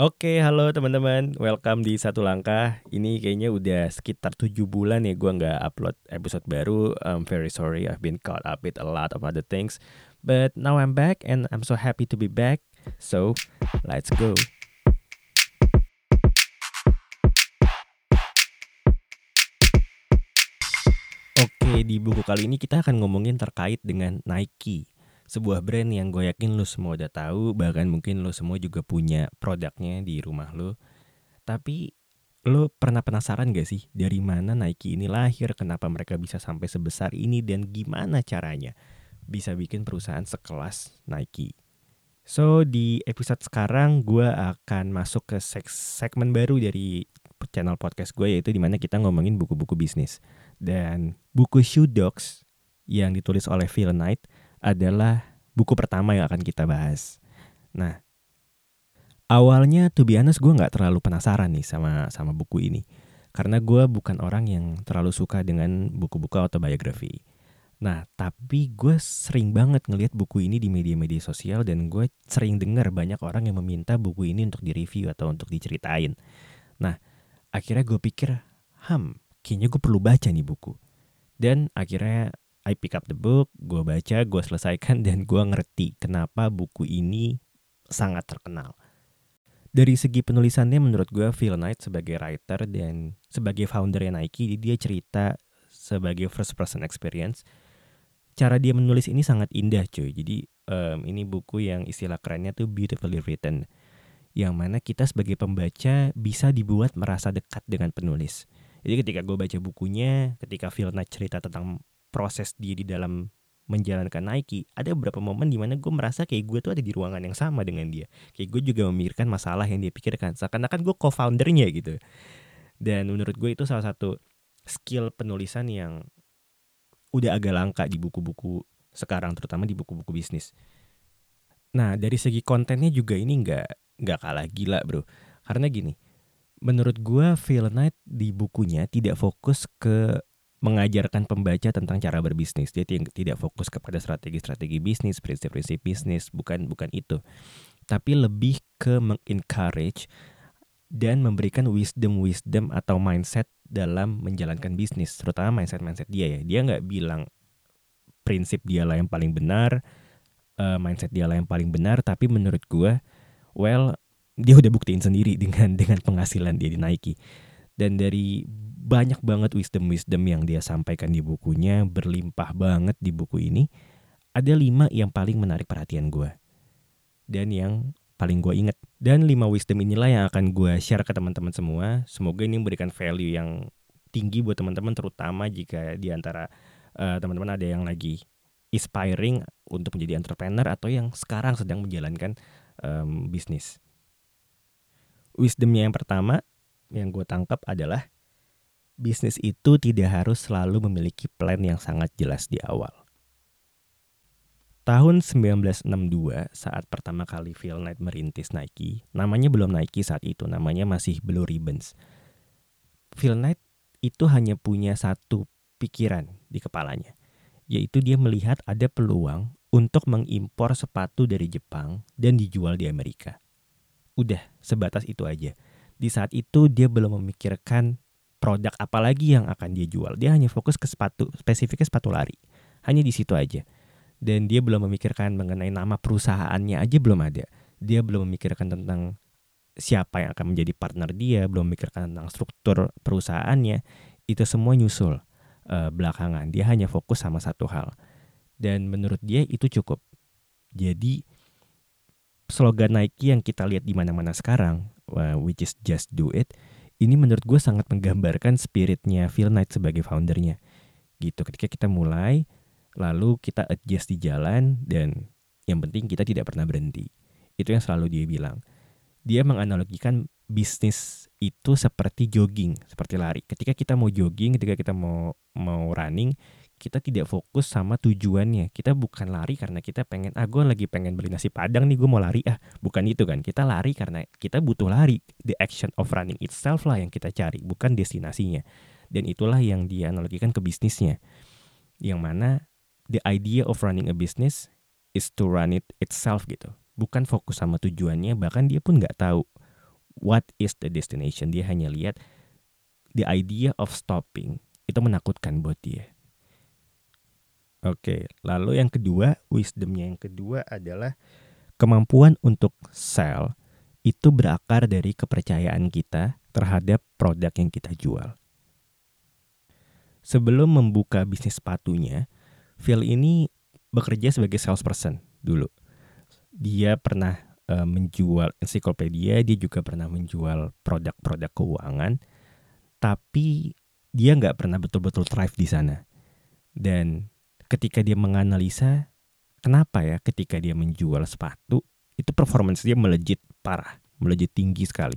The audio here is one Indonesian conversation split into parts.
Oke, halo teman-teman. Welcome di Satu Langkah. Ini kayaknya udah sekitar tujuh bulan ya gue nggak upload episode baru. I'm very sorry, I've been caught up with a lot of other things. But now I'm back and I'm so happy to be back. So, let's go. Oke, di buku kali ini kita akan ngomongin terkait dengan Nike sebuah brand yang gue yakin lo semua udah tahu bahkan mungkin lo semua juga punya produknya di rumah lo tapi lo pernah penasaran gak sih dari mana Nike ini lahir kenapa mereka bisa sampai sebesar ini dan gimana caranya bisa bikin perusahaan sekelas Nike? So di episode sekarang gue akan masuk ke segmen baru dari channel podcast gue yaitu di mana kita ngomongin buku-buku bisnis. Dan buku Shoe Dogs yang ditulis oleh Phil Knight adalah buku pertama yang akan kita bahas. Nah, awalnya tuh honest gue nggak terlalu penasaran nih sama sama buku ini. Karena gue bukan orang yang terlalu suka dengan buku-buku autobiografi. Nah, tapi gue sering banget ngelihat buku ini di media-media sosial dan gue sering dengar banyak orang yang meminta buku ini untuk direview atau untuk diceritain. Nah, akhirnya gue pikir, ham, kayaknya gue perlu baca nih buku. Dan akhirnya I pick up the book, gue baca, gue selesaikan dan gue ngerti kenapa buku ini sangat terkenal. Dari segi penulisannya menurut gue Phil Knight sebagai writer dan sebagai founder Nike dia cerita sebagai first person experience. Cara dia menulis ini sangat indah cuy. Jadi um, ini buku yang istilah kerennya tuh beautifully written. Yang mana kita sebagai pembaca bisa dibuat merasa dekat dengan penulis. Jadi ketika gue baca bukunya, ketika Phil Knight cerita tentang proses dia di dalam menjalankan Nike, ada beberapa momen di mana gue merasa kayak gue tuh ada di ruangan yang sama dengan dia. Kayak gue juga memikirkan masalah yang dia pikirkan. Seakan-akan gue co-foundernya gitu. Dan menurut gue itu salah satu skill penulisan yang udah agak langka di buku-buku sekarang, terutama di buku-buku bisnis. Nah, dari segi kontennya juga ini nggak nggak kalah gila, bro. Karena gini, menurut gue Phil Knight di bukunya tidak fokus ke mengajarkan pembaca tentang cara berbisnis. Dia tidak fokus kepada strategi-strategi bisnis, prinsip-prinsip bisnis, bukan bukan itu. Tapi lebih ke mengencourage dan memberikan wisdom-wisdom atau mindset dalam menjalankan bisnis, terutama mindset-mindset dia ya. Dia nggak bilang prinsip dia lah yang paling benar, uh, mindset dia lah yang paling benar, tapi menurut gue, well, dia udah buktiin sendiri dengan dengan penghasilan dia di Nike. Dan dari banyak banget wisdom-wisdom yang dia sampaikan di bukunya, berlimpah banget di buku ini. Ada lima yang paling menarik perhatian gue. Dan yang paling gue inget. Dan lima wisdom inilah yang akan gue share ke teman-teman semua. Semoga ini memberikan value yang tinggi buat teman-teman, terutama jika di antara uh, teman-teman ada yang lagi inspiring untuk menjadi entrepreneur atau yang sekarang sedang menjalankan um, bisnis. Wisdomnya yang pertama yang gue tangkap adalah bisnis itu tidak harus selalu memiliki plan yang sangat jelas di awal. Tahun 1962 saat pertama kali Phil Knight merintis Nike, namanya belum Nike saat itu, namanya masih Blue Ribbons. Phil Knight itu hanya punya satu pikiran di kepalanya, yaitu dia melihat ada peluang untuk mengimpor sepatu dari Jepang dan dijual di Amerika. Udah, sebatas itu aja. Di saat itu dia belum memikirkan produk apa lagi yang akan dia jual. Dia hanya fokus ke sepatu, spesifiknya sepatu lari. Hanya di situ aja. Dan dia belum memikirkan mengenai nama perusahaannya aja belum ada. Dia belum memikirkan tentang siapa yang akan menjadi partner dia, belum memikirkan tentang struktur perusahaannya. Itu semua nyusul uh, belakangan. Dia hanya fokus sama satu hal. Dan menurut dia itu cukup. Jadi slogan Nike yang kita lihat di mana-mana sekarang, uh, which is just do it, ini menurut gue sangat menggambarkan spiritnya Phil Knight sebagai foundernya. Gitu, ketika kita mulai, lalu kita adjust di jalan, dan yang penting kita tidak pernah berhenti. Itu yang selalu dia bilang. Dia menganalogikan bisnis itu seperti jogging, seperti lari. Ketika kita mau jogging, ketika kita mau mau running, kita tidak fokus sama tujuannya. Kita bukan lari karena kita pengen, ah gue lagi pengen beli nasi padang nih, gue mau lari. Ah, bukan itu kan. Kita lari karena kita butuh lari. The action of running itself lah yang kita cari, bukan destinasinya. Dan itulah yang dia analogikan ke bisnisnya. Yang mana the idea of running a business is to run it itself gitu. Bukan fokus sama tujuannya, bahkan dia pun nggak tahu what is the destination. Dia hanya lihat the idea of stopping itu menakutkan buat dia. Oke, lalu yang kedua, wisdomnya yang kedua adalah kemampuan untuk sell itu berakar dari kepercayaan kita terhadap produk yang kita jual. Sebelum membuka bisnis sepatunya, Phil ini bekerja sebagai salesperson dulu. Dia pernah uh, menjual ensiklopedia, dia juga pernah menjual produk-produk keuangan, tapi dia nggak pernah betul-betul thrive di sana. Dan ketika dia menganalisa kenapa ya ketika dia menjual sepatu itu performance dia melejit parah, melejit tinggi sekali.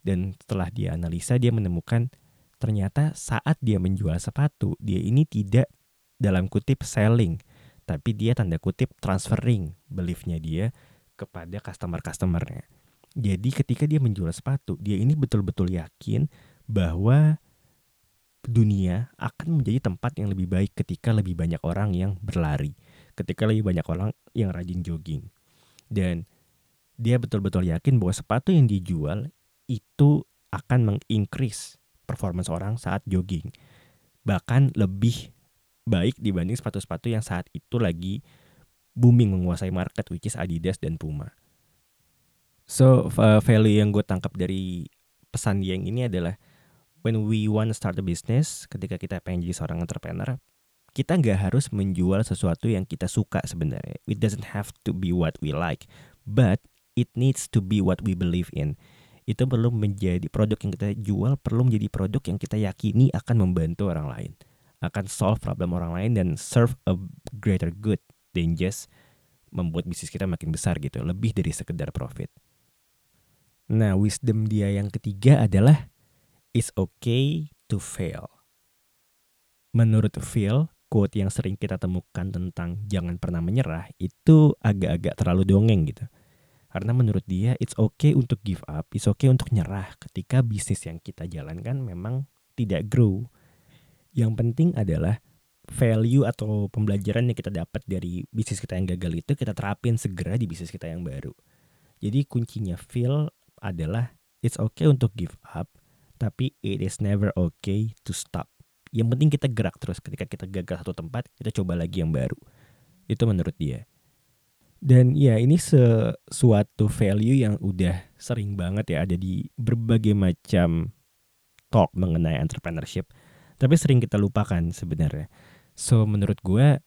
Dan setelah dia analisa dia menemukan ternyata saat dia menjual sepatu, dia ini tidak dalam kutip selling, tapi dia tanda kutip transferring beliefnya dia kepada customer-customernya. Jadi ketika dia menjual sepatu, dia ini betul-betul yakin bahwa dunia akan menjadi tempat yang lebih baik ketika lebih banyak orang yang berlari, ketika lebih banyak orang yang rajin jogging. Dan dia betul-betul yakin bahwa sepatu yang dijual itu akan mengincrease performance orang saat jogging. Bahkan lebih baik dibanding sepatu-sepatu yang saat itu lagi booming menguasai market which is Adidas dan Puma. So value yang gue tangkap dari pesan yang ini adalah when we want to start a business, ketika kita pengen jadi seorang entrepreneur, kita nggak harus menjual sesuatu yang kita suka sebenarnya. It doesn't have to be what we like, but it needs to be what we believe in itu perlu menjadi produk yang kita jual perlu menjadi produk yang kita yakini akan membantu orang lain akan solve problem orang lain dan serve a greater good than just membuat bisnis kita makin besar gitu lebih dari sekedar profit nah wisdom dia yang ketiga adalah it's okay to fail menurut Phil quote yang sering kita temukan tentang jangan pernah menyerah itu agak-agak terlalu dongeng gitu karena menurut dia it's okay untuk give up, it's okay untuk nyerah ketika bisnis yang kita jalankan memang tidak grow. Yang penting adalah value atau pembelajaran yang kita dapat dari bisnis kita yang gagal itu kita terapin segera di bisnis kita yang baru. Jadi kuncinya feel adalah it's okay untuk give up, tapi it is never okay to stop. Yang penting kita gerak terus ketika kita gagal satu tempat, kita coba lagi yang baru. Itu menurut dia. Dan ya ini sesuatu value yang udah sering banget ya ada di berbagai macam talk mengenai entrepreneurship. Tapi sering kita lupakan sebenarnya. So menurut gue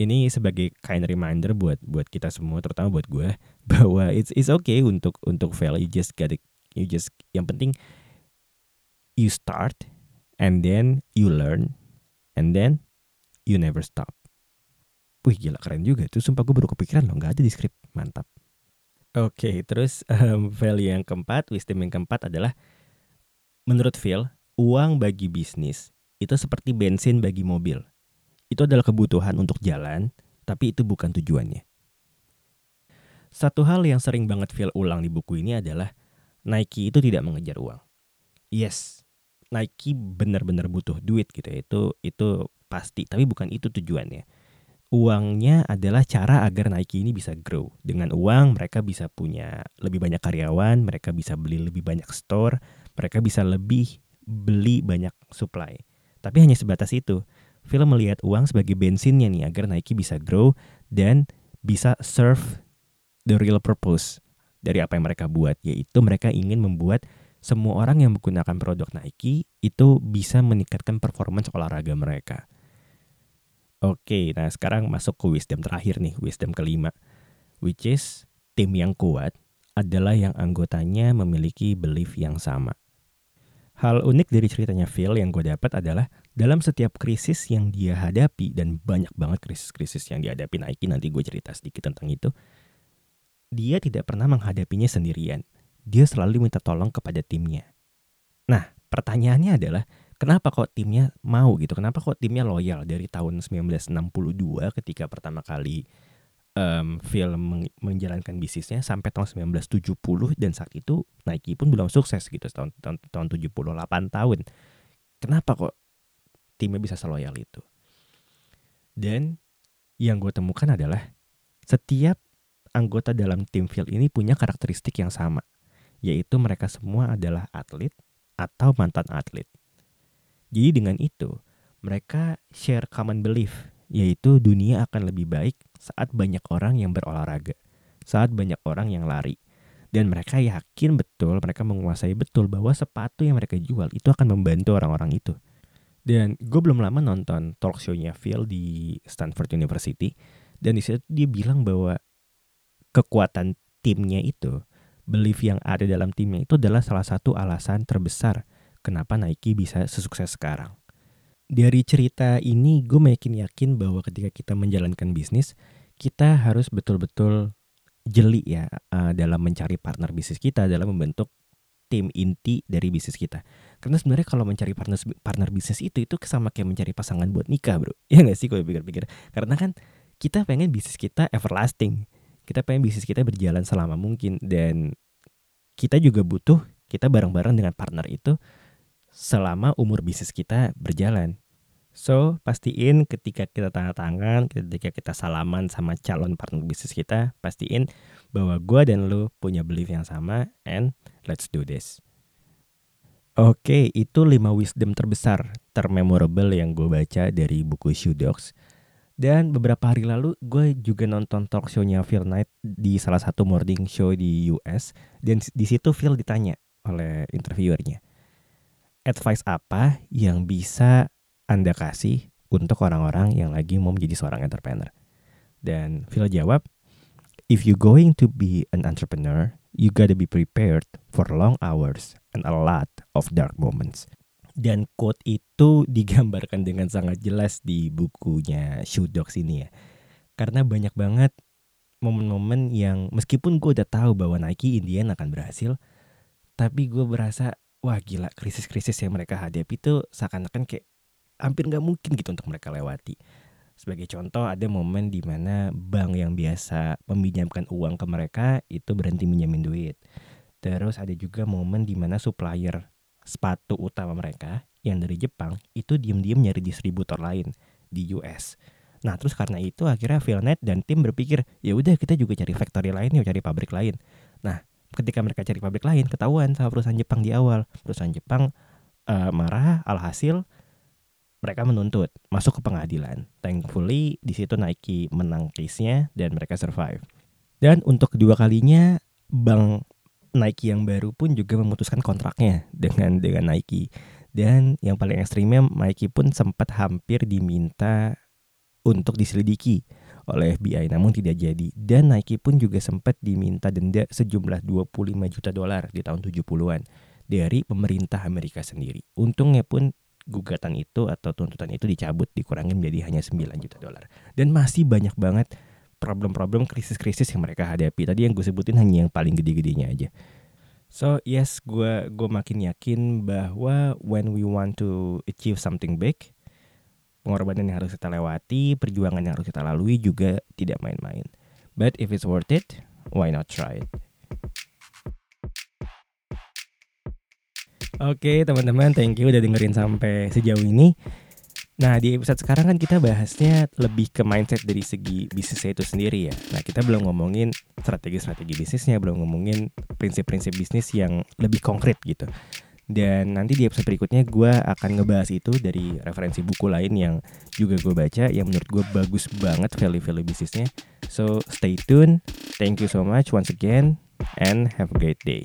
ini sebagai kind reminder buat buat kita semua terutama buat gue bahwa it's it's okay untuk untuk fail you just it, you just yang penting you start and then you learn and then you never stop. Wih gila keren juga tuh. Sumpah gue baru kepikiran loh nggak ada di skrip mantap. Oke okay, terus um, value yang keempat wisdom yang keempat adalah Menurut Phil uang bagi bisnis itu seperti bensin bagi mobil. Itu adalah kebutuhan untuk jalan tapi itu bukan tujuannya. Satu hal yang sering banget Phil ulang di buku ini adalah Nike itu tidak mengejar uang Yes Nike benar-benar butuh duit gitu ya itu itu pasti tapi bukan itu tujuannya uangnya adalah cara agar Nike ini bisa grow. Dengan uang mereka bisa punya lebih banyak karyawan, mereka bisa beli lebih banyak store, mereka bisa lebih beli banyak supply. Tapi hanya sebatas itu. Phil melihat uang sebagai bensinnya nih agar Nike bisa grow dan bisa serve the real purpose dari apa yang mereka buat yaitu mereka ingin membuat semua orang yang menggunakan produk Nike itu bisa meningkatkan performance olahraga mereka. Oke, nah sekarang masuk ke wisdom terakhir nih, wisdom kelima. Which is tim yang kuat adalah yang anggotanya memiliki belief yang sama. Hal unik dari ceritanya Phil yang gue dapat adalah dalam setiap krisis yang dia hadapi dan banyak banget krisis-krisis yang dihadapi Nike nanti gue cerita sedikit tentang itu. Dia tidak pernah menghadapinya sendirian. Dia selalu minta tolong kepada timnya. Nah, pertanyaannya adalah kenapa kok timnya mau gitu? Kenapa kok timnya loyal? Dari tahun 1962 ketika pertama kali um, film menjalankan bisnisnya sampai tahun 1970 dan saat itu Nike pun belum sukses gitu tahun tahun, tahun 78 tahun. Kenapa kok timnya bisa seloyal itu? Dan yang gue temukan adalah setiap anggota dalam tim Phil ini punya karakteristik yang sama yaitu mereka semua adalah atlet atau mantan atlet. Jadi dengan itu, mereka share common belief, yaitu dunia akan lebih baik saat banyak orang yang berolahraga, saat banyak orang yang lari. Dan mereka yakin betul, mereka menguasai betul bahwa sepatu yang mereka jual itu akan membantu orang-orang itu. Dan gue belum lama nonton talk show-nya Phil di Stanford University. Dan di situ dia bilang bahwa kekuatan timnya itu, belief yang ada dalam timnya itu adalah salah satu alasan terbesar kenapa Nike bisa sesukses sekarang. Dari cerita ini gue makin yakin bahwa ketika kita menjalankan bisnis, kita harus betul-betul jeli ya uh, dalam mencari partner bisnis kita dalam membentuk tim inti dari bisnis kita. Karena sebenarnya kalau mencari partner partner bisnis itu itu sama kayak mencari pasangan buat nikah, Bro. Ya nggak sih gue pikir-pikir. Karena kan kita pengen bisnis kita everlasting. Kita pengen bisnis kita berjalan selama mungkin dan kita juga butuh kita bareng-bareng dengan partner itu selama umur bisnis kita berjalan. So, pastiin ketika kita tanda tangan, ketika kita salaman sama calon partner bisnis kita, pastiin bahwa gue dan lu punya belief yang sama and let's do this. Oke, itu 5 wisdom terbesar, termemorable yang gue baca dari buku Shoe Dogs. Dan beberapa hari lalu gue juga nonton talk show-nya Phil Knight di salah satu morning show di US. Dan di situ Phil ditanya oleh interviewernya. Advice apa yang bisa anda kasih untuk orang-orang yang lagi mau menjadi seorang entrepreneur? Dan Phil jawab, if you going to be an entrepreneur, you gotta be prepared for long hours and a lot of dark moments. Dan quote itu digambarkan dengan sangat jelas di bukunya Shoe Dogs ini ya. Karena banyak banget momen-momen yang meskipun gue udah tahu bahwa Nike Indian akan berhasil, tapi gue berasa wah gila krisis-krisis yang mereka hadapi itu seakan-akan kayak hampir nggak mungkin gitu untuk mereka lewati. Sebagai contoh ada momen di mana bank yang biasa meminjamkan uang ke mereka itu berhenti minjemin duit. Terus ada juga momen di mana supplier sepatu utama mereka yang dari Jepang itu diem-diem nyari distributor lain di US. Nah terus karena itu akhirnya Philnet dan tim berpikir ya udah kita juga cari factory lain ya cari pabrik lain. Nah ketika mereka cari pabrik lain ketahuan sama perusahaan Jepang di awal perusahaan Jepang uh, marah alhasil mereka menuntut masuk ke pengadilan. Thankfully di situ Nike menang case-nya dan mereka survive. Dan untuk kedua kalinya bank Nike yang baru pun juga memutuskan kontraknya dengan dengan Nike. Dan yang paling ekstrimnya Nike pun sempat hampir diminta untuk diselidiki oleh FBI namun tidak jadi dan Nike pun juga sempat diminta denda sejumlah 25 juta dolar di tahun 70-an dari pemerintah Amerika sendiri. Untungnya pun gugatan itu atau tuntutan itu dicabut dikurangin menjadi hanya 9 juta dolar dan masih banyak banget problem-problem krisis-krisis yang mereka hadapi. Tadi yang gue sebutin hanya yang paling gede-gedenya aja. So yes gue gue makin yakin bahwa when we want to achieve something big pengorbanan yang harus kita lewati perjuangan yang harus kita lalui juga tidak main-main. But if it's worth it why not try it? Oke teman-teman, thank you udah dengerin sampai sejauh ini. Nah di episode sekarang kan kita bahasnya lebih ke mindset dari segi bisnisnya itu sendiri ya. Nah kita belum ngomongin strategi-strategi bisnisnya, belum ngomongin prinsip-prinsip bisnis yang lebih konkret gitu. Dan nanti di episode berikutnya gue akan ngebahas itu dari referensi buku lain yang juga gue baca yang menurut gue bagus banget value-value bisnisnya. So stay tune. Thank you so much once again and have a great day.